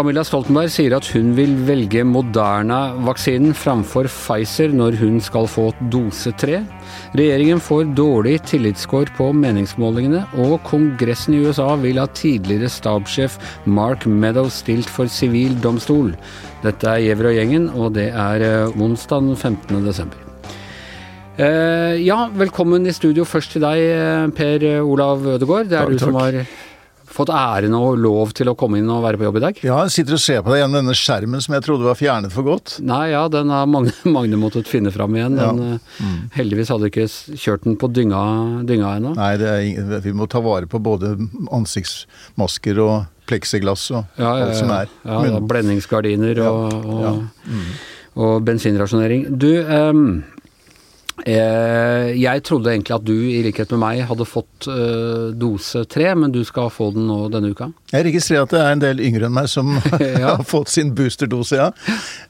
Camilla Stoltenberg sier at hun vil velge Moderna-vaksinen framfor Pfizer når hun skal få dose tre. Regjeringen får dårlig tillitsscore på meningsmålingene, og Kongressen i USA vil ha tidligere stabssjef Mark Meadows stilt for sivil domstol. Dette er Gjever og gjengen, og det er eh, onsdag den 15. desember. Eh, ja, velkommen i studio først til deg, eh, Per Olav Ødegaard. Det er Takk, du som har fått æren og lov til å komme inn og være på jobb i dag. Ja, jeg sitter og ser på deg gjennom denne skjermen som jeg trodde var fjernet for godt. Nei, ja, den har Magne, Magne måttet finne fram igjen. Ja. Den, eh, Heldigvis hadde du ikke kjørt den på dynga, dynga ennå. Nei, det er, vi må ta vare på både ansiktsmasker og pleksiglass og Ja, ja, alt som er. ja, da, blendingsgardiner og, og, ja. Mm. og bensinrasjonering. Du, eh, jeg trodde egentlig at du i likhet med meg hadde fått eh, dose tre, men du skal få den nå denne uka. Jeg registrerer at det er en del yngre enn meg som Ja. har fått sin boosterdose, ja.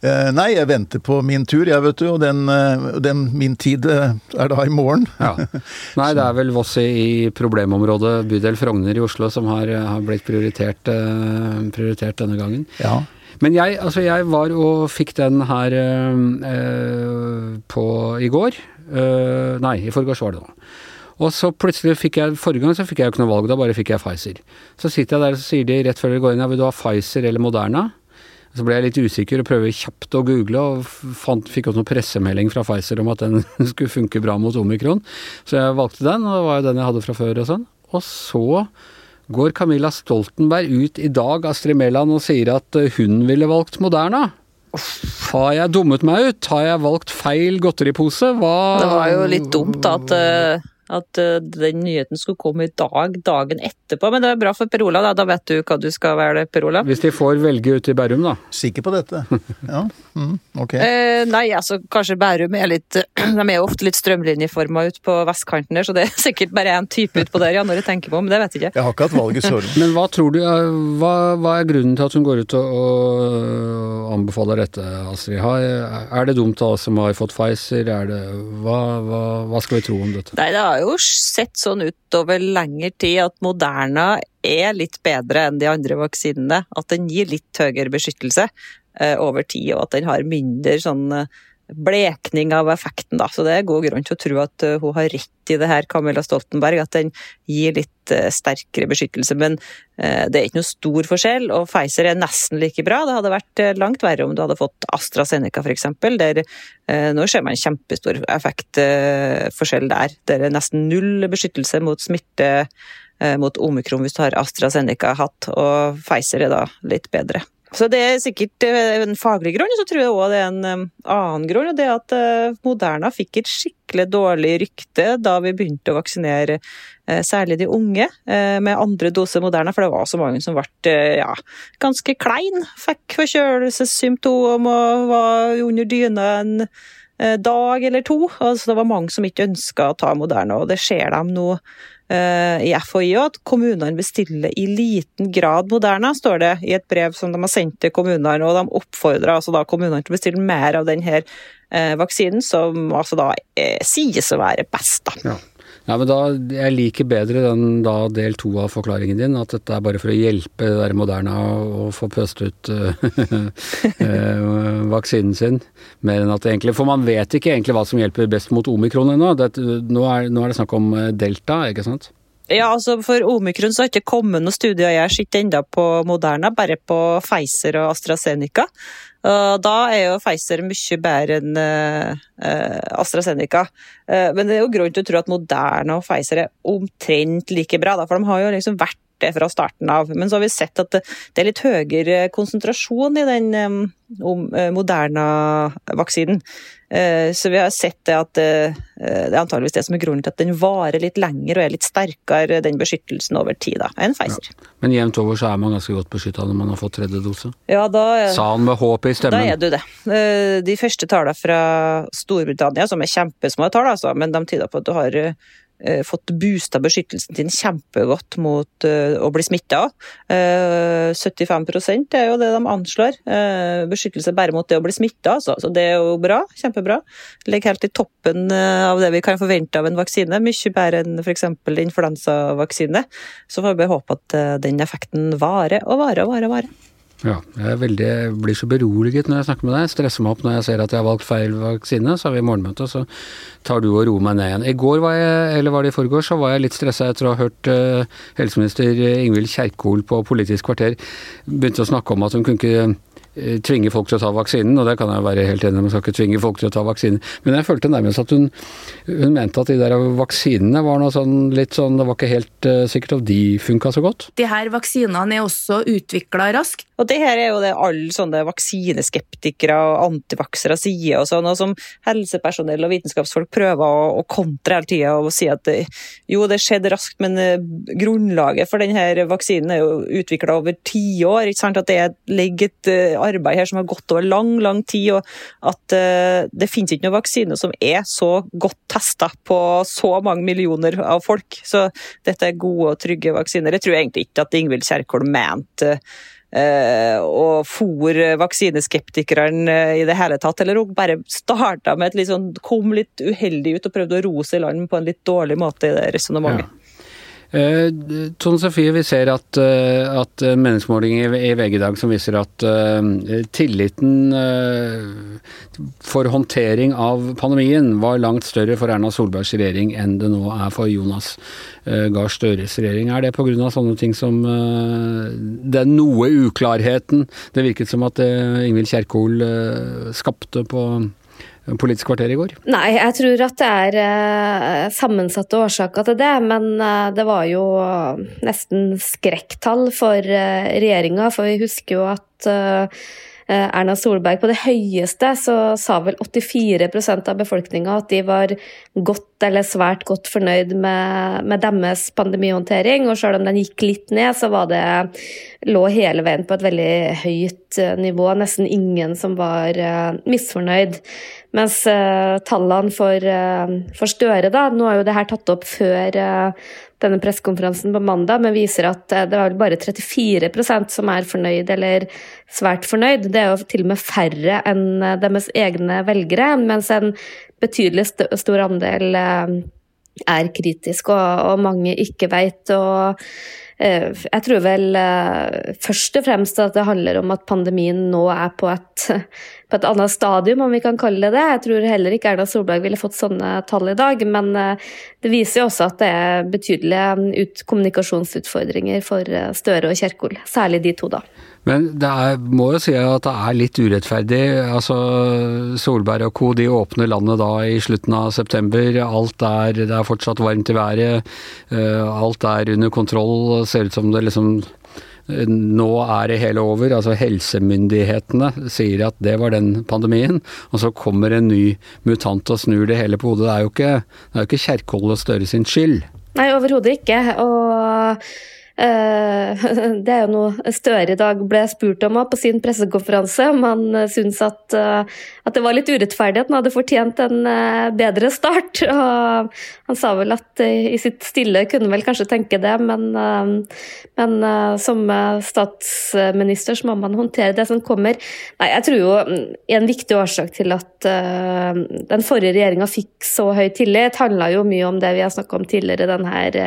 Eh, nei, jeg venter på min tur, jeg, vet du, og den, eh, den, min tid eh, er da i morgen. Ja. Nei, det er vel Voss i problemområdet bydel Frogner i Oslo som har, har blitt prioritert, eh, prioritert denne gangen. Ja. Men jeg, altså jeg var og fikk den her øh, på i går. Eh, nei, i forgårs var det nå. Og så plutselig fikk jeg Forrige gang så fikk jeg jo ikke noe valg, da bare fikk jeg Pfizer. Så sitter jeg der og så sier de rett før dere går inn ja, vil du ha Pfizer eller Moderna? Så ble jeg litt usikker og prøvde kjapt å google, og fant, fikk opp noen pressemelding fra Pfizer om at den skulle funke bra mot omikron. Så jeg valgte den, og det var jo den jeg hadde fra før og sånn. Og så går Camilla Stoltenberg ut i dag, Astrid Mæland, og sier at eh, hun ville valgt Moderna. Har jeg dummet meg ut? Har jeg valgt feil godteripose? Hva Det var jo litt dumt da, at, eh, at eh, den nyheten skulle komme i dag, dagen etterpå. Men det er bra for Per Olav, da. Da vet du hva du skal være, Per Olav. Hvis de får velge ute i Bærum, da. Sikker på dette? Ja, mm, ok. Eh, nei, altså kanskje Bærum er litt De er jo ofte litt strømlinjeforma ut på vestkanten der, så det er sikkert bare én type utpå der, ja, når jeg tenker meg om. Det vet jeg ikke. Jeg har ikke hatt valget så langt. Men hva tror du eh, hva, hva er grunnen til at hun går ut og, og anbefaler dette, Astrid? Har, er det dumt av oss som har fått Pfizer? Er det, hva, hva, hva skal vi tro om dette? Nei, det har jo sett sånn ut over lengre tid at Moderna er litt bedre enn de andre vaksinene. At den gir litt høyere beskyttelse eh, over tid, og at den har mindre sånn eh, blekning av effekten, da. Så det er god grunn til å tro at eh, hun har rett i det her, Camilla Stoltenberg, at den gir litt eh, sterkere beskyttelse. Men eh, det er ikke noe stor forskjell, og Pfizer er nesten like bra. Det hadde vært langt verre om du hadde fått AstraZeneca, f.eks., der nå ser man kjempestor effektforskjell der. Det er nesten null beskyttelse mot smitte mot omikron hvis du har AstraZeneca hatt, og Pfizer er da litt bedre. Så det er sikkert eh, en faglig grunn, og så tror jeg òg det er en annen grunn. og Det er at eh, Moderna fikk et skikkelig dårlig rykte da vi begynte å vaksinere eh, særlig de unge med andre dose Moderna, for det var så mange som ble ja, ganske klein. Fikk forkjølelsessymptom og var under dyna en dag eller to. Altså, det var mange som ikke ønska å ta Moderna, og det ser de nå i FHI at kommunene bestiller i liten grad Moderna, står det i et brev som de har sendt til kommunene. Og de oppfordrer altså da kommunene til å bestille mer av denne eh, vaksinen, som altså da eh, sies å være best. da. Ja. Ja, men da, Jeg liker bedre den da del to av forklaringen din, at dette er bare for å hjelpe det der Moderna å få pøst ut eh, eh, vaksinen sin. Mer enn at egentlig For man vet ikke egentlig hva som hjelper best mot omikron ennå. Nå, nå er det snakk om eh, delta, ikke sant? Ja, altså For omikron så har ikke kommet noen studier jeg har sett ennå på Moderna, bare på Pfizer og AstraZeneca. Og da er jo Pfizer mye bedre enn eh, eh, AstraZeneca. Eh, men det er jo grunn til å tro at Moderna og Pfizer er omtrent like bra, for de har jo liksom vært det fra starten av. Men så har vi sett at det, er litt høyere konsentrasjon i den moderne eh, Moderna-vaksinen. Eh, Så vi har sett det at eh, det er antageligvis det som er grunnen til at den varer litt lenger og er litt sterkere, den beskyttelsen over tid, da, enn Pfizer. Men jevnt over så er man ganske godt beskytta når man har fått tredje dose. Ja, da, Sa han med håp i stemmen? da er du det. De første tallene fra Storbritannia, som er kjempesmå tall, altså, men de tyder på at du har fått boosta beskyttelsen sin kjempegodt mot eh, å bli smitta. Eh, 75% er jo det de anslår. Eh, beskyttelse bare mot det å bli smitta, altså. så det er jo bra. Kjempebra. Ligger helt i toppen eh, av det vi kan forvente av en vaksine. Mye bedre enn f.eks. influensavaksine. Så får vi håpe at eh, den effekten varer og varer og varer. og varer. Ja, jeg, veldig, jeg blir så beroliget når jeg snakker med deg. Jeg stresser meg opp når jeg ser at jeg har valgt feil vaksine. Så har vi morgenmøte, og så tar du og roer meg ned igjen. I går var jeg, eller var det i forgårs, så var jeg litt stressa etter å ha hørt uh, helseminister Ingvild Kjerkol på Politisk kvarter begynte å snakke om at hun kunne ikke Eh, tvinge folk til å ta vaksinen, og det kan jeg være helt enig i, man skal ikke tvinge folk til å ta vaksinen. Men jeg følte nærmest at hun, hun mente at de der vaksinene var noe sånn litt sånn Det var ikke helt uh, sikkert at de funka så godt. De her vaksinene er også utvikla raskt. Og det her er jo det alle sånne vaksineskeptikere og antivaksere sier, og sånn, og som helsepersonell og vitenskapsfolk prøver å, å kontre hele tida og si at jo, det skjedde raskt, men grunnlaget for denne vaksinen er jo utvikla over tiår. At det ligger et arbeid her som har gått over lang, lang tid, og at uh, det finnes ikke noen vaksine som er så godt testa på så mange millioner av folk. Så dette er gode og trygge vaksiner. Jeg tror egentlig ikke at Ingvild Kjerkol mente og for vaksineskeptikerne i det hele tatt, eller hun bare starta med et litt sånn, kom litt uheldig ut og prøvde å rose i land på en litt dårlig måte i det resonnementet. Ja. Eh, Tone Sofie, vi ser at, eh, at meningsmålinger i VG i dag som viser at uh, tilliten for håndtering av pandemien var langt større for Erna Solbergs regjering enn det nå er for Jonas Gahr Støres regjering. Er det pga. sånne ting som den noe uklarheten det virket som at Ingvild Kjerkol skapte på Politisk kvarter i går? Nei, jeg tror at det er uh, sammensatte årsaker til det. Men uh, det var jo nesten skrekktall for regjeringa, for vi husker jo at Erna Solberg på det høyeste så sa vel 84% av befolkninga at de var godt eller svært godt fornøyd med, med deres pandemihåndtering. Og selv om den gikk litt ned, så var det lå hele veien på et veldig høyt nivå. Nesten ingen som var misfornøyd. Mens uh, tallene for, uh, for, Støre, da, nå er jo det her tatt opp før uh, denne pressekonferansen på mandag, men viser at det var bare 34% som er fornøyd eller svært fornøyd. Det er jo til og med færre enn deres egne velgere, mens en betydelig st stor andel er kritisk, og, og mange ikke veit. Og jeg tror vel først og fremst at det handler om at pandemien nå er på et på et annet stadium, om vi kan kalle det det. Jeg tror heller ikke Erna Solberg ville fått sånne tall i dag, men eh, det viser jo også at det er betydelige kommunikasjonsutfordringer for eh, Støre og Kjerkol, særlig de to, da. Men det er, må jo si at det er litt urettferdig. Altså, Solberg og co. de åpner landet da i slutten av september. Alt er, det er fortsatt varmt i været. Eh, alt er under kontroll. Ser ut som det liksom nå er det hele over. Altså helsemyndighetene sier at det var den pandemien, og så kommer en ny mutant og snur det hele på hodet. Det er jo ikke, det ikke Kjerkol og Støre sin skyld. Nei, overhodet ikke. Og det er jo noe Støre i dag ble spurt om på sin pressekonferanse, om han syntes at, eh, at, det var litt urettferdig at han hadde fortjent en bedre start. Og han sa vel at i sitt stille kunne vel kanskje tenke det, men, men som statsminister så må man håndtere det som kommer. Nei, jeg tror jo mm, en viktig årsak til at den forrige regjeringa fikk så høy tillit, handla jo mye om det vi har snakka om tidligere, den her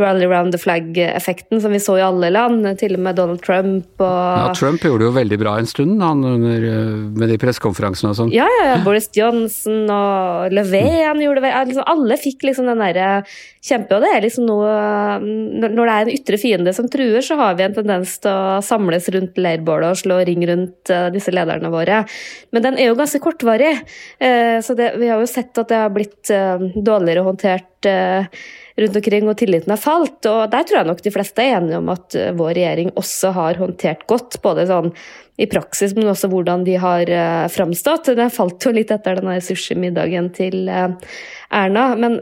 rally round the flag-effekten som vi så i alle land, til og med Donald Trump og Ja, Trump gjorde det jo veldig bra en stund, han under, med de pressekonferansene og sånn. Ja, ja, ja, Boris Johnson og Löfven mm. gjorde det liksom, Alle fikk liksom den derre kjempe... Og det er liksom noe Når det er en ytre fiende som truer, så har vi en tendens til å samles rundt leirbålet og slå ring rundt uh, disse lederne våre. Men den er jo ganske kortvarig, uh, så det, vi har jo sett at det har blitt dårligere håndtert rundt omkring, og tilliten har falt. Og der tror jeg nok de fleste er enige om at eh, vår regjering også har håndtert godt, både sånn i praksis, men også hvordan de har uh, framstått. Det falt jo litt etter denne sushimiddagen til uh, Erna. men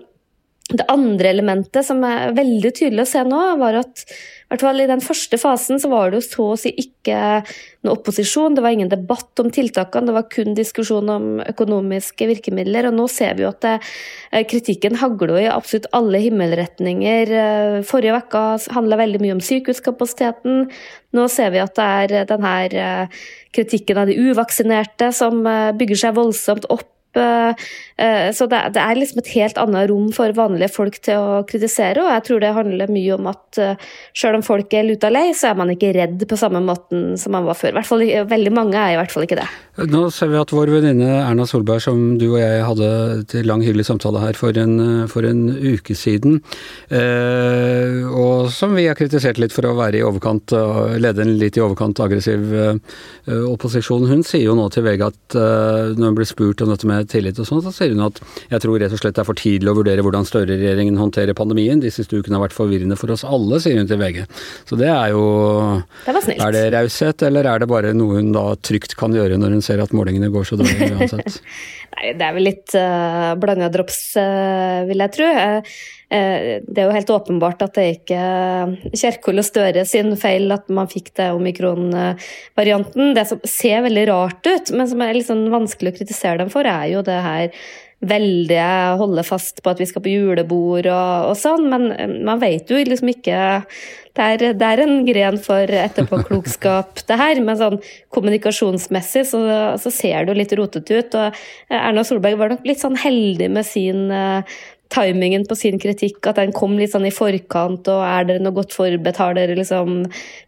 Det andre elementet som er veldig tydelig å se nå, var at i hvert fall i den første fasen så var det jo så å si ikke noe opposisjon. Det var ingen debatt om tiltakene, det var kun diskusjon om økonomiske virkemidler. Og nå ser vi jo at det, eh, kritikken hagler i absolutt alle himmelretninger. Eh, forrige uke handla veldig mye om sykehuskapasiteten. Nå ser vi at det er denne eh, kritikken av de uvaksinerte som bygger seg voldsomt opp så det, er liksom et helt annet rom for vanlige folk til å kritisere, og jeg tror det handler mye om at eh, selv om folk er luta lei, så er man ikke redd på samme måten som man var før. I hvert fall, veldig mange er i hvert fall ikke det. Nå ser vi at vår venninne Erna Solberg, som du og jeg hadde til lang hyggelig samtale her for en, for en uke siden, eh, og som vi har kritisert litt for å være i overkant, lede en litt i overkant aggressiv eh, opposisjon, hun sier jo nå til VG at eh, når hun blir spurt om dette med tillit og sånn, så sier hun at jeg tror rett og slett det er for tidlig å vurdere hvordan Støre-regjeringen håndterer pandemien. De siste ukene har vært forvirrende for oss alle, sier hun til VG. Så det er jo Det var snilt. Er det raushet, eller er det bare noe hun da trygt kan gjøre når hun ser at målingene går så dårlig uansett? Nei, det er vel litt uh, eh, blanda drops, uh, vil jeg tro. Uh, det er jo helt åpenbart at det er ikke Kjerkol og Støre sin feil at man fikk det omikron-varianten. Det som ser veldig rart ut, men som er litt sånn vanskelig å kritisere dem for, er jo det her veldige holde fast på at vi skal på julebord og, og sånn, men man vet jo liksom ikke det er, det er, en gren for etterpåklokskap, det her. Men sånn kommunikasjonsmessig så, så ser det jo litt rotete ut. Og Erna Solberg var nok litt sånn heldig med sin uh, timingen på sin kritikk, at den kom litt sånn i forkant, og er dere noe godt forberedt, har dere liksom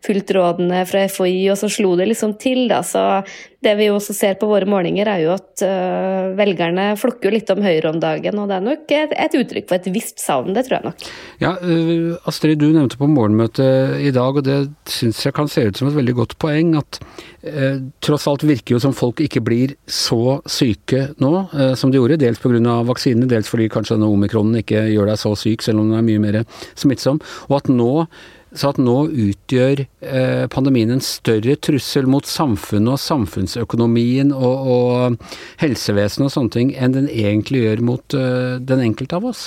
fulgt rådene fra FHI, og så slo det liksom til, da. Så det vi også ser på våre målinger, er jo at uh, velgerne flokker litt om Høyre om dagen, og det er nok et, et uttrykk for et visst savn, det tror jeg nok. Ja, uh, Astrid, du nevnte på morgenmøtet i dag, og det syns jeg kan se ut som et veldig godt poeng, at uh, tross alt virker jo som folk ikke blir så syke nå som de gjorde, dels pga. vaksinene, dels fordi kanskje denne omikronen ikke gjør deg så syk, selv om den er mye mer smittsom, og at nå så at nå utgjør eh, pandemien en større trussel mot samfunnet og samfunnsøkonomien og, og helsevesenet og sånne ting enn den egentlig gjør mot uh, den enkelte av oss?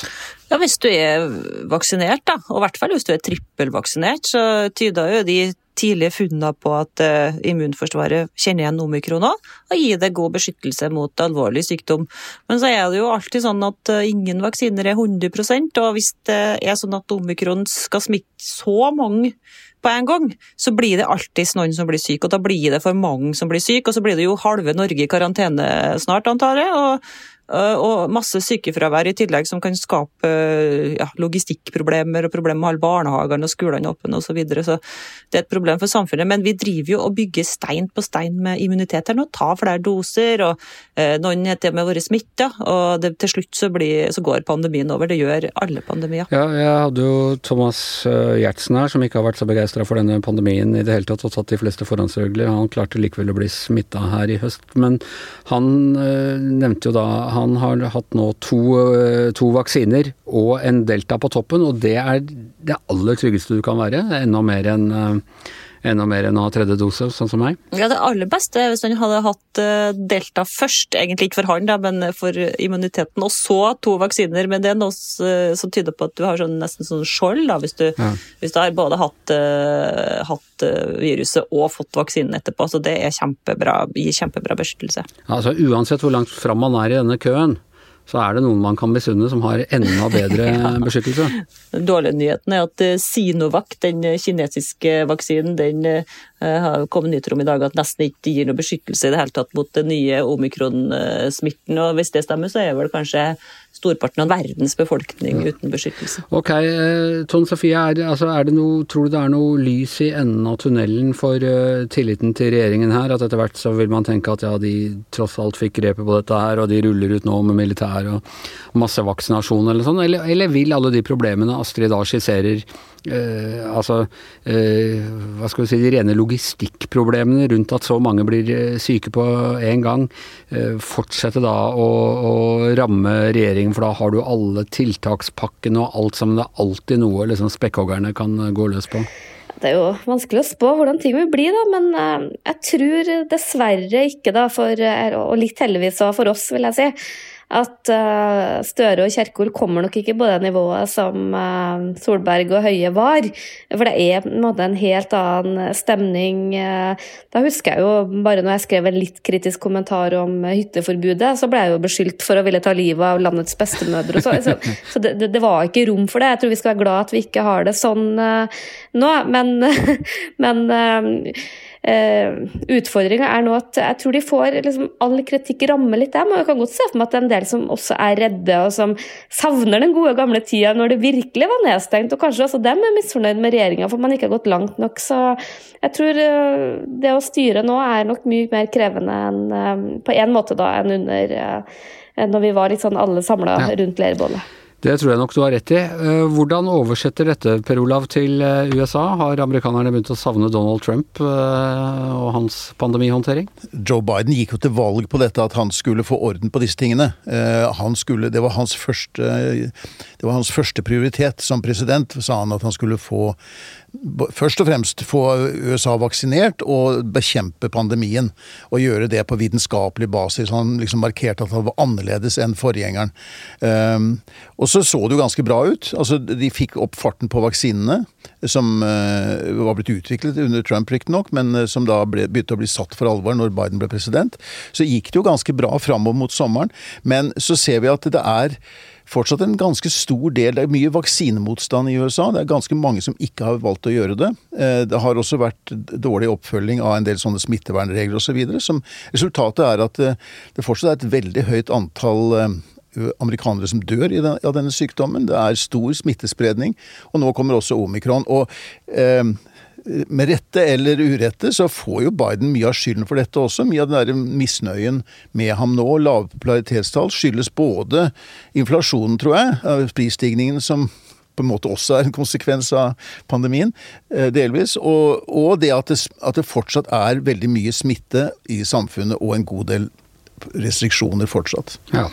Ja, Hvis du er vaksinert, da, og i hvert fall hvis du er trippelvaksinert, så tyder jo de tidlige funnene på at uh, immunforsvaret kjenner igjen omikron òg, og gir det god beskyttelse mot alvorlig sykdom. Men så er det jo alltid sånn at uh, ingen vaksiner er 100% og hvis det er sånn at omikron skal smitte så mange på en gang, så blir det alltid noen som blir syk, og da blir det for mange som blir syk, og så blir det jo halve Norge i karantene snart, antar jeg. og Eh, og masse sykefravær i tillegg som kan skape eh, ja, logistikkproblemer og problemer med alle barnehagene og skolene åpne osv. Så, videre. så det er et problem for samfunnet. Men vi driver jo og bygger stein på stein med immunitet her nå. Ta flere doser, og eh, noen har til og med vært smitta. Og det, til slutt så, blir, så, går pandemien over. Det gjør alle pandemier. Ja, jeg hadde jo Thomas eh, Gjertsen her, som ikke har vært så begeistra for denne pandemien i det hele tatt, og tatt de fleste forhåndsregler. Han klarte likevel å bli smitta her i høst. Men han eh, nevnte jo da han har hatt nå to, eh, to, vaksiner og en delta på toppen, og det er det aller tryggeste du kan være. Enda mer enn eh, enda mer enn å ha tredje dose, sånn som meg? Ja, Det aller beste er hvis han hadde hatt eh, delta først, egentlig ikke for han, da, men for immuniteten, og så to vaksiner. Men det er noe som tyder på at du har sånn, nesten sånn skjold, da, hvis du, ja. hvis du har både hatt, uh, hatt, viruset og fått vaksinen etterpå. Så det er kjempebra, gir kjempebra beskyttelse. Altså Uansett hvor langt fram man er i denne køen, så er det noen man kan misunne som har enda bedre ja. beskyttelse. Den dårlige nyheten er at eh, Sinovac, den kinesiske vaksinen, den eh, har kommet nytt rom i dag at nesten ikke gir noe beskyttelse i det hele tatt mot den nye omikron-smitten. Og hvis det stemmer, så er vel kanskje storparten av verdens befolkning uten beskyttelse. Ok, Ton Tone Sofie, er, altså, er noe, tror du det er noe lys i enden av tunnelen for uh, tilliten til regjeringen her? At etter hvert så vil man tenke at ja, de tross alt fikk grepet på dette her, og de ruller ut nå med militær og massevaksinasjon eller sånn? Eller, eller vil alle de problemene Astrid da skisserer uh, altså uh, hva skal vi si, de rene logistikkproblemene rundt at så mange blir eh, syke på en gang, eh, fortsette da å, å, ramme regjeringen, for da har du alle tiltakspakkene og alt sammen. Det er alltid noe liksom spekkhoggerne kan gå løs på. Det er jo vanskelig å spå hvordan ting vil bli, da, men jeg tror dessverre ikke, da, for, og litt heldigvis for oss, vil jeg si, at uh, Støre og Kjerkol kommer nok ikke på det nivået som uh, Solberg og Høie var. For det er en måte en helt annen stemning. Uh, da husker jeg jo bare når jeg skrev en litt kritisk kommentar om hytteforbudet, så ble jeg jo beskyldt for å ville ta livet av landets bestemødre. Så, så, så det, det, var ikke rom for det. Jeg tror vi skal være glad at vi ikke har det sånn nå. Men, men Utfordringa er nå at jeg tror de får liksom, all kritikk ramme litt dem. Og jeg kan godt se for meg at det er en del som også er redde, og som savner den gode gamle tida når det virkelig var nedstengt. Og kanskje også dem er misfornøyd med regjeringa for man ikke har gått langt nok. Så jeg tror uh, det å styre nå er nok mye mer krevende enn uh, på en måte da enn under når vi var litt sånn alle samla ja. rundt leirbålet. Det tror jeg nok du har rett i. Eh, hvordan oversetter dette, Per Olav, til eh, USA? Har amerikanerne begynt å savne Donald Trump eh, og hans pandemihåndtering? Joe Biden gikk jo til valg på dette at han skulle få orden på disse tingene. Skulle, det, var første, det var hans første prioritet som president, sa han at han skulle få først og fremst få USA vaksinert og bekjempe pandemien. Og gjøre det på vitenskapelig basis. Han liksom markerte at han var annerledes enn forgjengeren. Um, og så så det jo ganske bra ut. Altså, de fikk opp farten på vaksinene, som uh, var blitt utviklet under Trump riktignok, men uh, som da ble, begynte å bli satt for alvor når Biden ble president. Så gikk det jo ganske bra framover mot sommeren. Men så ser vi at det er fortsatt en ganske stor del Det er mye vaksinemotstand i USA. Det er ganske mange som ikke har valgt å gjøre det. Eh, det har også vært dårlig oppfølging av en del sånne smittevernregler osv. Så resultatet er at eh, det fortsatt er et veldig høyt antall eh, amerikanere som dør av denne sykdommen. Det er stor smittespredning, og nå kommer også omikron. Og eh, med rette eller urette så får jo Biden mye av skylden for dette også. Mye av den der misnøyen med ham nå, lave popularitetstall, skyldes både inflasjonen, tror jeg, prisstigningen som på en måte også er en konsekvens av pandemien, eh, delvis. Og, og det, at det, at det fortsatt er veldig mye smitte i samfunnet, og en god del restriksjoner fortsatt. Ja.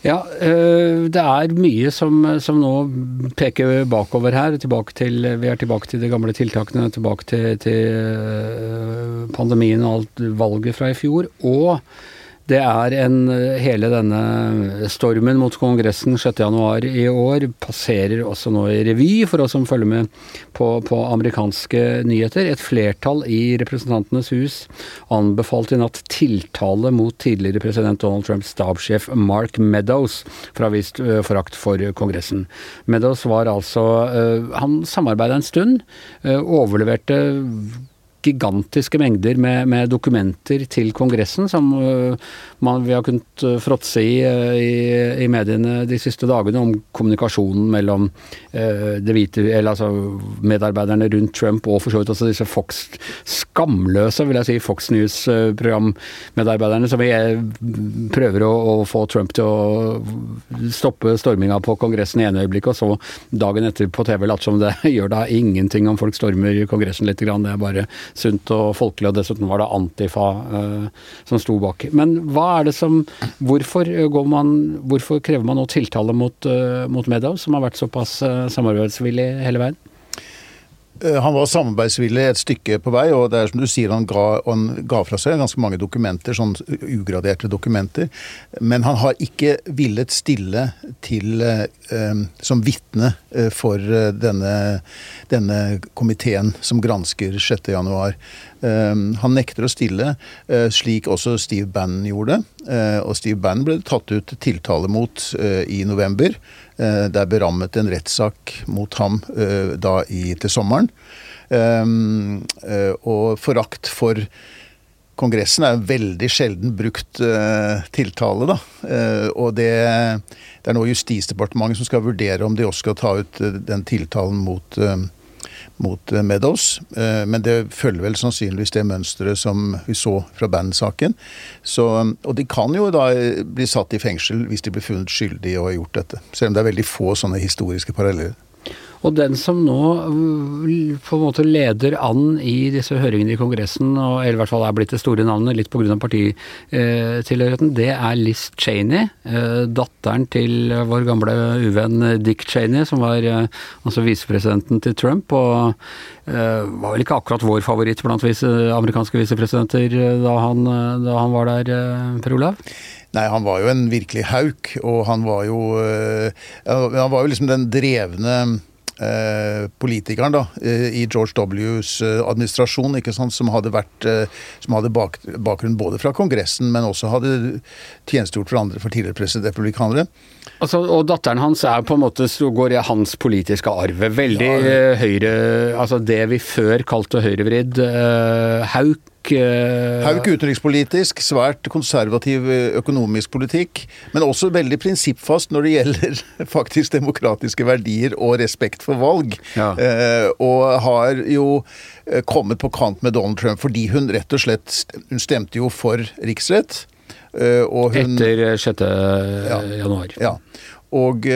Ja, eh, det er mye som, som, nå peker bakover her. Til, vi er tilbake til de gamle tiltakene, tilbake til, til eh, pandemien og alt valget fra i fjor. Og det er en Hele denne stormen mot Kongressen 6.1 i år passerer også nå i revy, for oss som følger med på, på amerikanske nyheter. Et flertall i Representantenes hus anbefalte i natt tiltale mot tidligere president Donald Trumps stabssjef Mark Meadows for å ha vist forakt for Kongressen. Meadows var altså Han samarbeida en stund, overleverte gigantiske mengder med, med, dokumenter til Kongressen som uh, man, vi har kunnet uh, fråtse i, uh, i, i mediene de siste dagene om kommunikasjonen mellom det hvite, eller altså medarbeiderne rundt Trump og for så vidt også disse Fox skamløse, vil jeg si, Fox News-programmedarbeiderne som vi prøver å, å, få Trump til å stoppe storminga på Kongressen i ene øyeblikk, og så dagen etter på TV late som det gjør da ingenting om folk stormer Kongressen litt. Grann. Det er bare sunt og folkelig, og dessuten var det Antifa uh, som sto bak. Men hva er det som Hvorfor, man, hvorfor krever man nå tiltale mot, uh, mot Meadows, som har vært såpass uh, samarbeidsvillig hele veien? Eh, han var samarbeidsvillig et stykke på vei, og det er som du sier, han ga, han ga fra seg ganske mange dokumenter, sånn ugraderte dokumenter. Men han har ikke villet stille til eh, som vitne eh, for eh, denne, denne, komiteen som gransker 6.1. Eh, han nekter å stille, eh, slik også Steve Bannon gjorde. og Steve Bannon ble tatt ut tiltale mot i november. Eh, det er berammet en rettssak mot ham eh, da i, til sommeren. Ehm, eh, og forakt for Kongressen er veldig sjelden brukt tiltale, da. og det, det, er nå Justisdepartementet som skal vurdere om de også skal ta ut den tiltalen mot mot eh, Meadows. Eh, men det følger vel sannsynligvis det mønsteret som vi så fra bandsaken. Og de kan jo da eh, bli satt i fengsel hvis de blir funnet skyldige og har gjort dette. Selv om det er veldig få sånne historiske paralleller. Og den som nå øh, på en måte leder an i disse høringene i Kongressen, og i hvert fall er blitt det store navnet litt pga. partitilhørigheten, det er Liz Cheney. Øh, datteren til vår gamle uvenn Dick Cheney, som var øh, altså visepresidenten til Trump. og var vel ikke akkurat vår favoritt blant vise, amerikanske visepresidenter da da han var der, Per Olav? Nei, han var jo en virkelig hauk, og han var jo Han var jo liksom den drevne eh, politikeren da, eh, i George Ws eh, administrasjon, ikke sant, som hadde, vært, eh, som hadde bak, bakgrunn både fra Kongressen, men også hadde tjenestegjort for andre for tidligere republikanere. Altså, og datteren hans er på en måte går i hans politiske arv. Veldig ja. høyre Altså det vi før kalte høyrevridd. Uh, Hauk uh... Hauk utenrikspolitisk, svært konservativ økonomisk politikk, men også veldig prinsippfast når det gjelder faktisk demokratiske verdier og respekt for valg. Ja. Eh, og har jo kommet på kant med Donald Trump fordi hun rett og slett Hun stemte jo for riksrett. Hun, Etter 6. Ja, januar. Ja. Og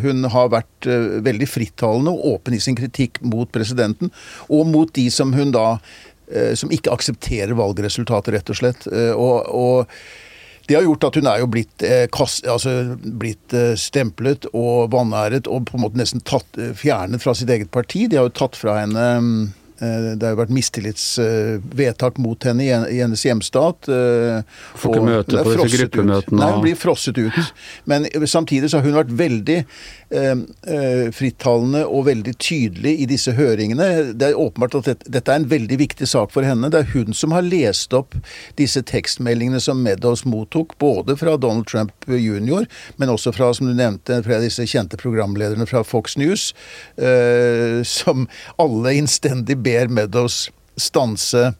hun har vært veldig frittalende og åpen i sin kritikk mot presidenten, og mot de som hun da Som ikke aksepterer valgresultatet, rett og slett. og, og det har gjort at hun er jo blitt, kast, altså blitt stemplet og vanæret og på en måte nesten tatt, fjernet fra sitt eget parti. De har jo tatt fra henne Eh, det har jo vært mistillitsvedtak mot henne i hennes hjemstat. Eh, Får ikke møte på disse gruppemøtene? Nei, hun blir frosset ut. Men samtidig så har hun vært veldig eh, eh, frittalende og veldig tydelig i disse høringene. Det er åpenbart at dette, dette er en veldig viktig sak for henne. Det er hun som har lest opp disse tekstmeldingene som Meadows mottok, både fra Donald Trump jr., men også fra, som du nevnte, fra disse kjente programlederne fra Fox News, eh, som alle innstendig ber Meadows stanse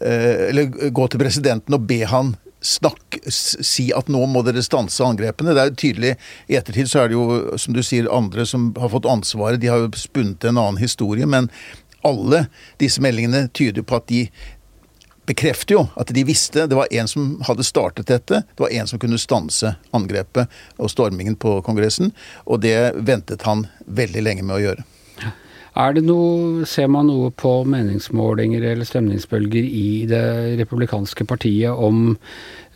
eh, Eller gå til presidenten og be han snakk, si at nå må dere stanse angrepene. Det er jo tydelig, I ettertid så er det jo, som du sier, andre som har fått ansvaret. De har jo spunnet en annen historie. Men alle disse meldingene tyder på at de bekrefter jo at de visste det var en som hadde startet dette. Det var en som kunne stanse angrepet og stormingen på Kongressen. Og det ventet han veldig lenge med å gjøre. Er det noe, Ser man noe på meningsmålinger eller stemningsbølger i det republikanske partiet om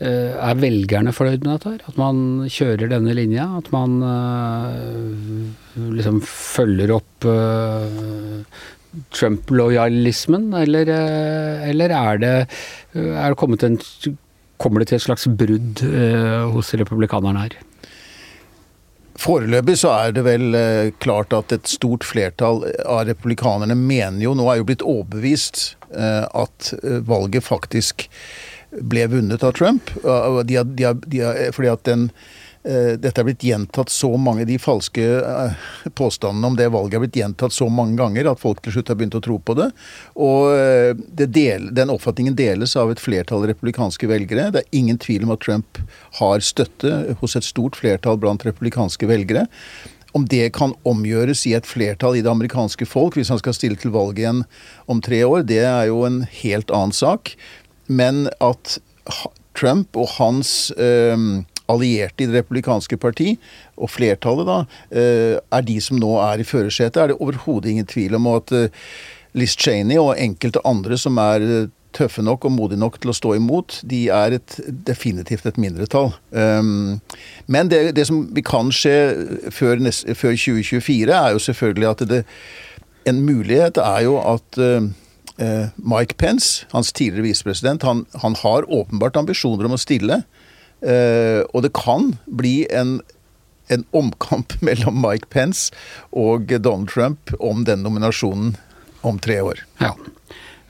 eh, Er velgerne fornøyd med dette? At man kjører denne linja? At man eh, liksom følger opp eh, Trump-lojalismen, eller, eller, er det, er det en Kommer det til et slags brudd hos republikanerne her? Foreløpig så er det vel eh, klart at et stort flertall av republikanerne mener jo, nå er jo blitt overbevist, eh, at eh, valget faktisk ble vunnet av Trump. De har, de har, de har, fordi at den dette er blitt gjentatt så mange, De falske eh, påstandene om det valget er blitt gjentatt så mange ganger at folk til slutt har begynt å tro på det. Og eh, det del, den oppfatningen deles av et flertall republikanske velgere. Det er ingen tvil om at Trump har støtte hos et stort flertall blant republikanske velgere. Om det kan omgjøres i et flertall i det amerikanske folk hvis han skal stille til valg igjen om tre år, det er jo en helt annen sak. Men at Trump og hans øh, allierte i Det republikanske parti, og flertallet da, eh, er de som nå er i førersetet, er det overhodet ingen tvil om at eh, Liz Cheney og enkelte andre som er eh, tøffe nok og modige nok til å stå imot, de er et, definitivt et mindretall. Um, men det, det, som kan skje før, før, 2024, er jo selvfølgelig at det, en mulighet er jo at Mike Pence, hans tidligere visepresident, han, han, har åpenbart ambisjoner om å stille. Uh, og det kan bli en, en, omkamp mellom Mike Pence og Donald Trump om den nominasjonen om tre år. Ja.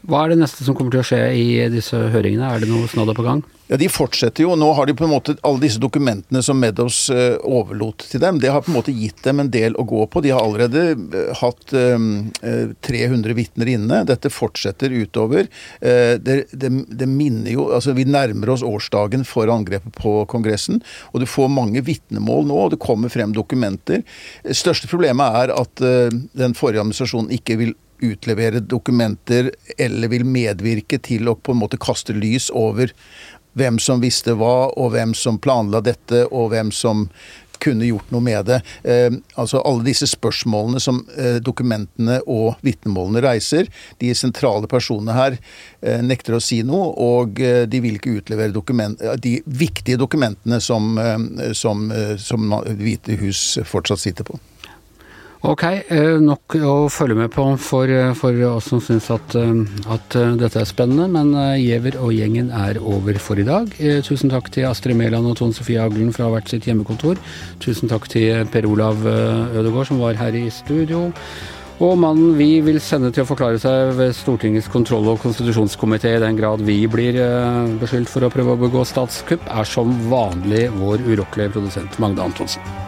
Hva er det neste som kommer til å skje i disse høringene? Er det noe snadder på gang? Ja, De fortsetter jo. Nå har de på en måte alle disse dokumentene som Meadows uh, overlot til dem. Det har på en måte gitt dem en del å gå på. De har allerede uh, hatt um, uh, 300 vitner inne. Dette fortsetter utover. Det, det, det, minner jo Altså, vi nærmer oss årsdagen for angrepet på Kongressen. Og du får mange vitnemål nå, og det kommer frem dokumenter. Største problemet er at den forrige administrasjonen ikke vil utlevere dokumenter eller vil medvirke til å på en måte kaste lys over hvem som visste hva, og hvem som planla dette, og hvem som kunne gjort noe med det. Eh, altså Alle disse spørsmålene som eh, dokumentene og vitnemålene reiser. De sentrale personene her eh, nekter å si noe, og eh, de vil ikke utlevere de viktige dokumentene som, eh, som, eh, som Hvite hus fortsatt sitter på. Ok, eh, nok å følge med på for, eh, for oss som syns at, eh, at dette er spennende, men Giæver og gjengen er over for i dag. Tusen takk til Astrid Mæland og Tone Sofie Aglen fra hvert sitt hjemmekontor. Tusen takk til Per Olav Ødegaard som var her i studio. Og mannen vi vil sende til å forklare seg ved Stortingets kontroll- og konstitusjonskomité, i den grad vi blir beskyldt for å prøve å begå statskupp, er som vanlig vår urokkelige produsent Magda Antonsen.